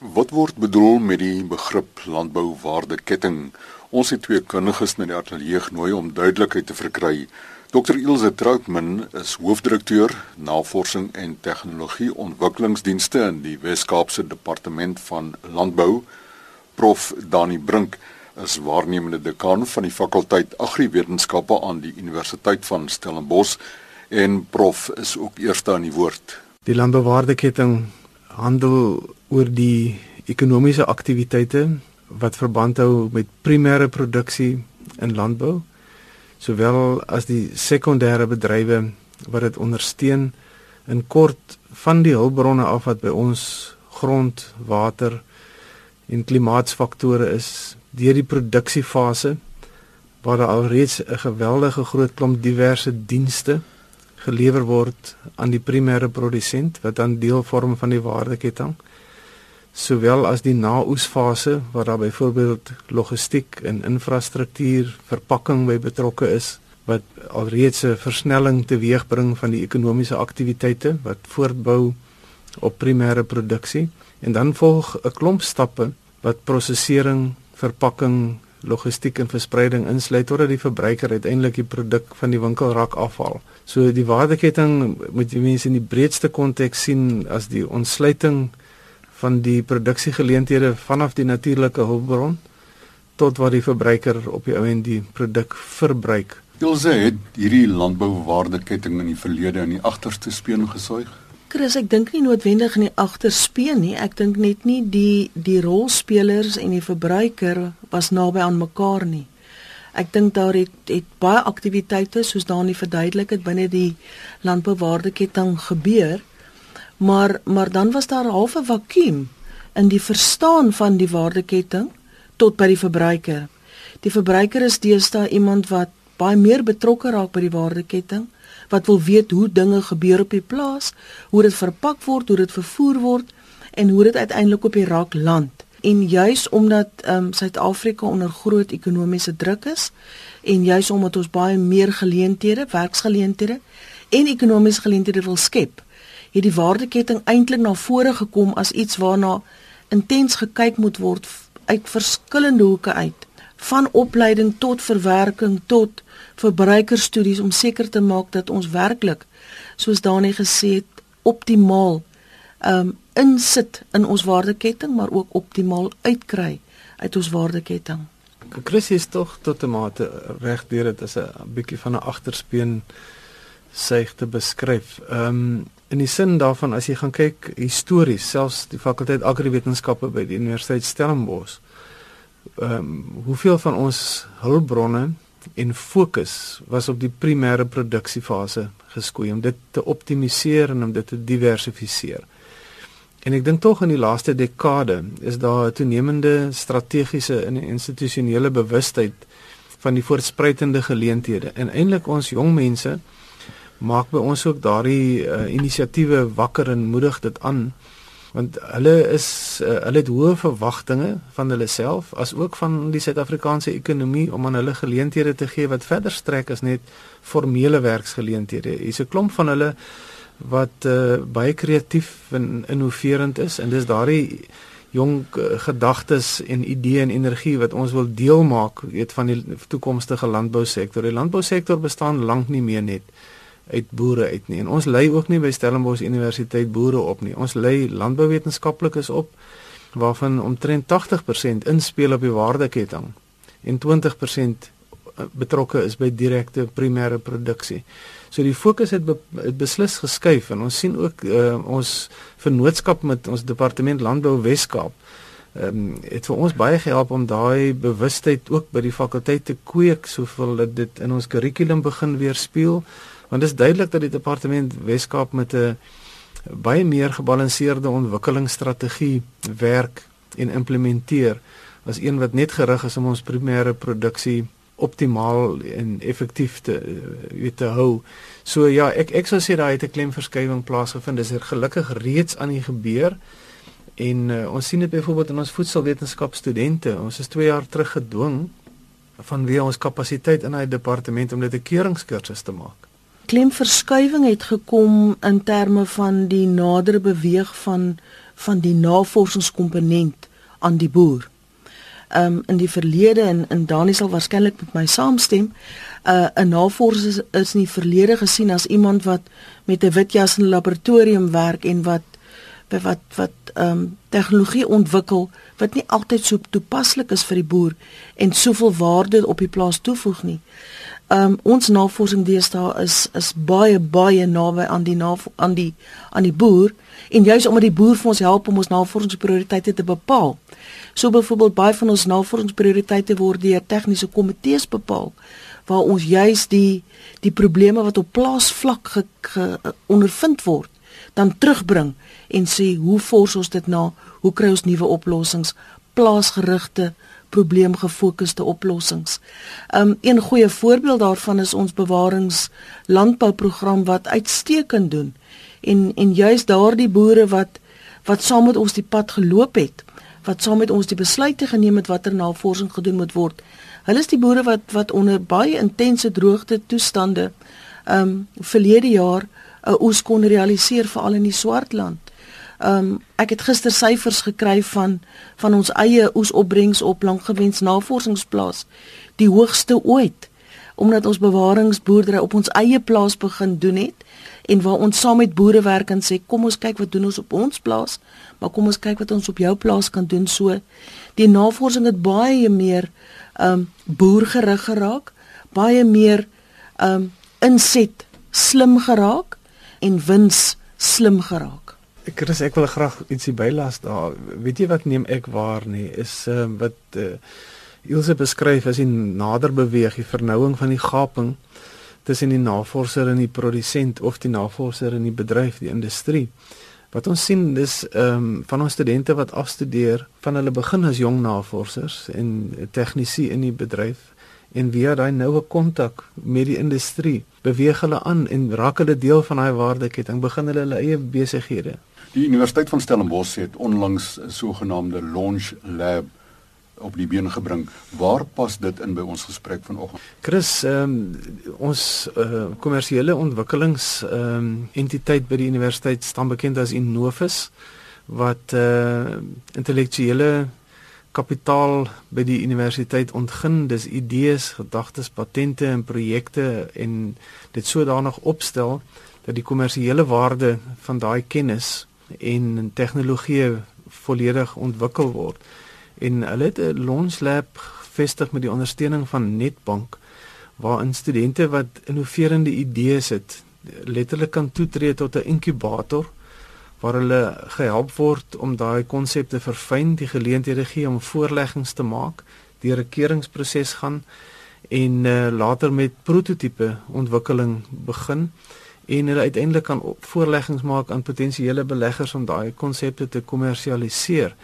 Wat word bedoel met die begrip landbouwaardeketting? Ons het twee kundiges na die ateljee genooi om duidelikheid te verkry. Dr Ilse Troutman is hoofdirekteur Navorsing en Tegnologie Ontwikkelingsdienste in die Wes-Kaapse Departement van Landbou. Prof Dani Brink is waarnemende dekaan van die fakulteit Agriwetenskappe aan die Universiteit van Stellenbosch en prof is ook eerste aan die woord. Die landbouwaardeketting handel oor die ekonomiese aktiwiteite wat verband hou met primêre produksie in landbou sowel as die sekondêre bedrywe wat dit ondersteun in kort van die hulpbronne af wat by ons grond, water en klimaatsfaktore is deur die produksiefase waar daar alreeds 'n geweldige groot klomp diverse dienste gelewer word aan die primêre produsent wat dan deel vorm van die waardeketting sowel as die naoesfase waar daar byvoorbeeld logistiek en infrastruktuur verpakking by betrokke is wat alreeds 'n versnelling teweegbring van die ekonomiese aktiwiteite wat voortbou op primêre produksie. En dan volg 'n klomp stappe wat prosesering, verpakking, logistiek en verspreiding insluit totdat die verbruiker uiteindelik die produk van die winkelrak afhaal. So die waardeketting moet jy mense in die breedste konteks sien as die ontsluiting van die produksiegeleenthede vanaf die natuurlike hulpbron tot wat die verbruiker op die ou end die produk verbruik. Ilse het hierdie landbouwaardeketting in die verlede in die agterste speen gesuig. Chris, ek dink nie noodwendig in die agterspeen nie. Ek dink net nie die die rolspelers en die verbruiker was naby aan mekaar nie. Ek dink daar het het baie aktiwiteite soos daarin verduidelik het binne die landbouwaardeketting gebeur maar maar dan was daar 'n halfe vakuum in die verstaan van die waardeketting tot by die verbruiker. Die verbruiker is deesdae iemand wat baie meer betrokke raak by die waardeketting, wat wil weet hoe dinge gebeur op die plaas, hoe dit verpak word, hoe dit vervoer word en hoe dit uiteindelik op die rak land. En juis omdat ehm um, Suid-Afrika onder groot ekonomiese druk is en juis omdat ons baie meer geleenthede, werksgeleenthede en ekonomiese geleenthede wil skep, het die waardeketting eintlik na vore gekom as iets waarna intens gekyk moet word uit verskillende hoeke uit van opleiding tot verwerking tot verbruikerstudies om seker te maak dat ons werklik soos Dani gesê het optimaal um insit in ons waardeketting maar ook optimaal uitkry uit ons waardeketting. Chris is tog tot 'n mate reg deur dit is 'n bietjie van 'n agterspeen seig te beskryf. Ehm um, in die sin daarvan as jy gaan kyk histories, selfs die fakulteit agriwetenskappe by die Universiteit Stellenbosch. Ehm um, hoeveel van ons hulpbronne en fokus was op die primêre produksiefase geskoei om dit te optimaliseer en om dit te diversifiseer. En ek dink tog in die laaste dekade is daar 'n toenemende strategiese en institusionele bewustheid van die voortspruitende geleenthede en eintlik ons jong mense maak by ons ook daardie uh, inisiatiewe wakker en moedig dit aan want hulle is uh, hulle het hoë verwagtinge van hulle self as ook van die Suid-Afrikaanse ekonomie om aan hulle geleenthede te gee wat verder strek as net formele werksgeleenthede. Hier's 'n klomp van hulle wat uh, baie kreatief en innoverend is en dis daardie jong gedagtes en ideeë en energie wat ons wil deel maak weet van die toekomstige landbousektor. Die landbousektor bestaan lank nie meer net uit boere uit nie. En ons lei ook nie by Stellenbosch Universiteit boere op nie. Ons lei landbouwetenskaplikes op waarvan omtrent 80% inspel op die waardeketting en 20% eh, betrokke is by direkte primêre produksie. So die fokus het, be, het beslis geskuif en ons sien ook uh, ons vennootskap met ons departement landbou Weskaap ehm um, het vir ons baie gehelp om daai bewustheid ook by die fakulteit te kweek soveel dat dit in ons kurrikulum begin weer speel want dit is duidelik dat die departement Weskaap met 'n baie meer gebalanseerde ontwikkelingsstrategie werk en implementeer as een wat net gerig is om ons primêre produksie optimaal en effektief te weet te hou. So ja, ek ek sou sê daai het 'n klemverskywing plaasgevind. Dis er gelukkig reeds aan die gebeur. En uh, ons sien dit byvoorbeeld in ons voedselwetenskap studente. Ons is 2 jaar terug gedwing vanweë ons kapasiteit in hy departement om dit 'n keuringskursus te maak klemverskywing het gekom in terme van die nadere beweeg van van die navorsingskomponent aan die boer. Um, in die verlede en in Dani sal waarskynlik met my saamstem, uh, 'n navorser is nie verlede gesien as iemand wat met 'n wit jas in 'n laboratorium werk en wat wat wat ehm um, tegnologie ontwikkel wat nie altyd so toepaslik is vir die boer en soveel waarde op die plaas toevoeg nie. Ehm um, ons navorsing deesdae is is baie baie naby aan die aan die aan die boer. En juis omdat die boer vir ons help om ons navorsingsprioriteite te bepaal. So byvoorbeeld baie van ons navorsingsprioriteite word deur tegniese komitees bepaal waar ons juis die die probleme wat op plaasvlak ge, ge, ondervind word dan terugbring en sê hoe fors ons dit na? Hoe kry ons nuwe oplossings? Plaasgerigte probleemgefokusde oplossings. Um een goeie voorbeeld daarvan is ons bewarings landbouprogram wat uitstekend doen. En en juis daardie boere wat wat saam met ons die pad geloop het, wat saam met ons die besluite geneem het watter navorsing gedoen moet word. Hulle is die boere wat wat onder baie intense droogte toestande um verlede jaar 'n oes kon realiseer veral in die Swartland. Ehm um, ek het gister syfers gekry van van ons eie oesopbrengs op langgewens navorsingsplaas, die hoogste ooit omdat ons bewaringsboerdery op ons eie plaas begin doen het en waar ons saam met boere werk en sê kom ons kyk wat doen ons op ons plaas, maar kom ons kyk wat ons op jou plaas kan doen so. Die navorsing het baie meer ehm um, boergerig geraak, baie meer ehm um, inset slim geraak en wins slim geraak. Ek Chris, ek wil graag ietsie bylas daar. Weet jy wat neem ek waar nie is uh, wat uh, Ilse beskryf as 'n nader beweeg, die vernouing van die gaping tussen die navorser en die produsent of die navorser en die bedryf, die industrie. Wat ons sien dis ehm um, van ons studente wat afstudeer, van hulle begin as jong navorsers en tegnisi in die bedryf en via daai noue kontak met die industrie beweeg hulle aan en raak hulle deel van daai waardeketting begin hulle hulle eie besighede Die Universiteit van Stellenbosch het onlangs 'n sogenaamde launch lab op die been gebring. Waar pas dit in by ons gesprek vanoggend? Chris, ehm um, ons uh, kommersiële ontwikkelings ehm um, entiteit by die universiteit staan bekend as Innovus wat uh intellektuele kapitaal by die universiteit ontgin, dis idees, gedagtes, patente en projekte en dit sodanig opstel dat die kommersiële waarde van daai kennis en tegnologie volledig ontwikkel word. En hulle het 'n launch lab gevestig met die ondersteuning van Netbank waarin studente wat innoverende idees het, letterlik kan toetree tot 'n inkubator waar hulle gehelp word om daai konsepte verfyn, die geleenthede gee om voorleggings te maak, die rekeringsproses gaan en uh, later met prototipe ontwikkeling begin en hulle uiteindelik kan voorleggings maak aan potensiële beleggers om daai konsepte te kommersialiseer.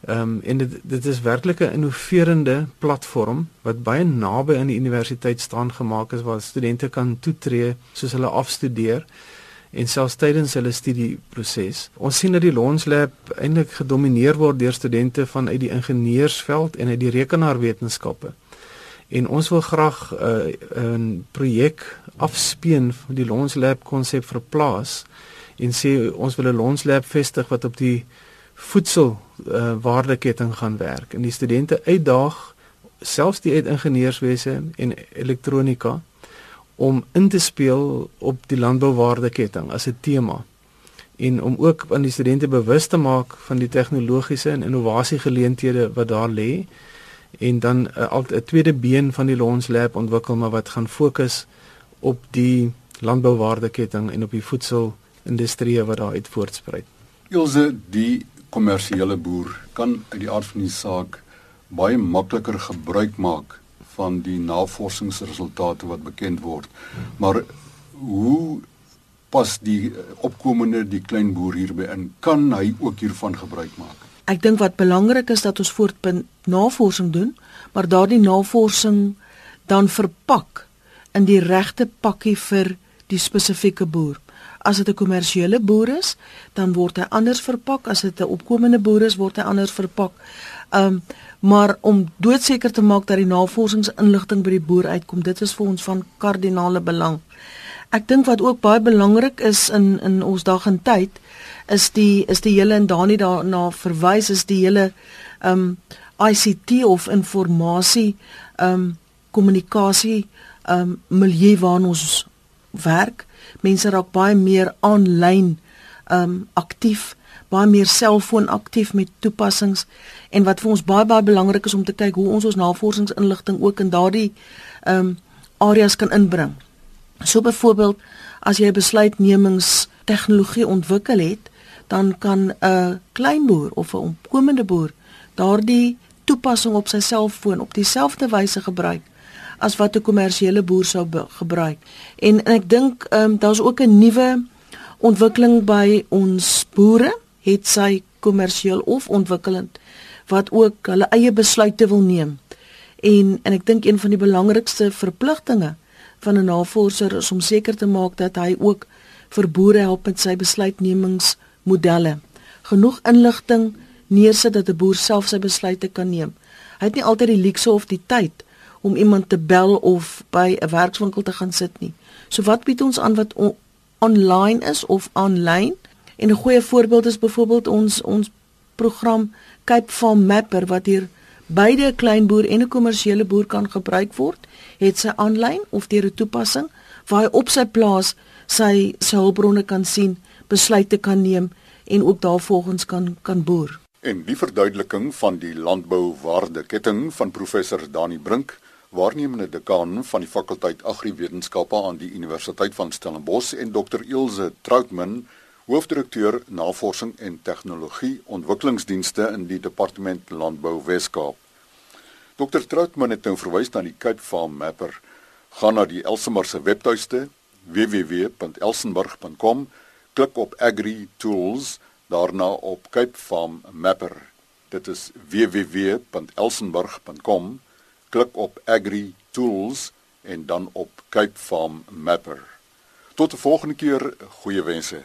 Ehm um, en dit dit is werklik 'n innoverende platform wat baie naby aan die universiteit staan gemaak is waar studente kan toetree soos hulle afstudeer en selfs tydens hulle studieproses. Ons sien dat die Launch Lab eintlik gedomeineer word deur studente vanuit die ingenieursveld en uit die rekenaarwetenskappe. En ons wil graag uh, 'n projek afspeen van die Launch Lab konsep verplaas en sê ons wil 'n Launch Lab vestig wat op die voedsel uh, waardeketting gaan werk. En die studente uitdaag selfs die uit ingenieurswese en elektronika om in te speel op die landbouwaardeketting as 'n tema en om ook aan die studente bewus te maak van die tegnologiese en innovasiegeleenthede wat daar lê en dan 'n uh, 'n tweede been van die Launch Lab ontwikkel maar wat gaan fokus op die landbouwaardeketting en op die voedselindustrie wat daar uit voortspruit. Ilse, die kommersiële boer kan uit die aard van die saak baie makliker gebruik maak van die navorsingsresultate wat bekend word. Maar hoe pas die opkomende die klein boer hierby in? Kan hy ook hiervan gebruik maak? Ek dink wat belangrik is dat ons voortpunt navorsing doen, maar daardie navorsing dan verpak in die regte pakkie vir die spesifieke boer. As dit 'n kommersiële boer is, dan word hy anders verpak, as dit 'n opkomende boer is, word hy anders verpak. Um maar om doodseker te maak dat die navorsingsinligting by die boer uitkom, dit is vir ons van kardinale belang. Ek dink wat ook baie belangrik is in in ons dag en tyd is die is die hele en Dani daarna verwys is die hele ehm um, ICT of informasie ehm um, kommunikasie ehm um, milieu waarin ons werk. Mense raak baie meer aanlyn ehm um, aktief, baie meer selfoon aktief met toepassings en wat vir ons baie baie belangrik is om te kyk hoe ons ons navorsingsinligting ook in daardie ehm um, areas kan inbring. So byvoorbeeld as jy besluitnemings tegnologie ontwikkel het, dan kan 'n klein boer of 'n opkomende boer daardie toepassing op sy selfoon op dieselfde wyse gebruik as wat 'n kommersiële boer sou gebruik. En, en ek dink ehm um, daar's ook 'n nuwe ontwikkeling by ons boere, het sy kommersieel of ontwikkelend wat ook hulle eie besluite wil neem. En en ek dink een van die belangrikste verpligtinge van 'n navorser is om seker te maak dat hy ook vir boere help met sy besluitnemingsmodelle. Genoeg inligting neersit dat 'n boer self sy besluite kan neem. Hy het nie altyd die luukse of die tyd om iemand te bel of by 'n werkswinkel te gaan sit nie. So wat bied ons aan wat on online is of aanlyn? En 'n goeie voorbeeld is byvoorbeeld ons ons program Cape Farm Mapper wat hier beide 'n klein boer en 'n kommersiële boer kan gebruik word, het sy aanlyn of deur 'n toepassing waar hy op sy plaas sy sy hulpbronne kan sien, besluite kan neem en ook daarvolgens kan kan boer. En die verduideliking van die landbouwaardeketting van professor Dani Brink, waarnemende dekaan van die fakulteit Agriwetenskappe aan die Universiteit van Stellenbosch en Dr Ilse Troutman hoofdirekteur navorsing en tegnologie ontwikkelingsdienste in die departement landbou Weskaap. Dr Troutman het nou verwys na die Cape Farm Mapper. Gaan na die Elsenburg se webtuiste www.elsenburg.com, klik op Agri Tools, daarna op Cape Farm Mapper. Dit is www.elsenburg.com, klik op Agri Tools en dan op Cape Farm Mapper. Tot 'n volgende keer, goeie wense.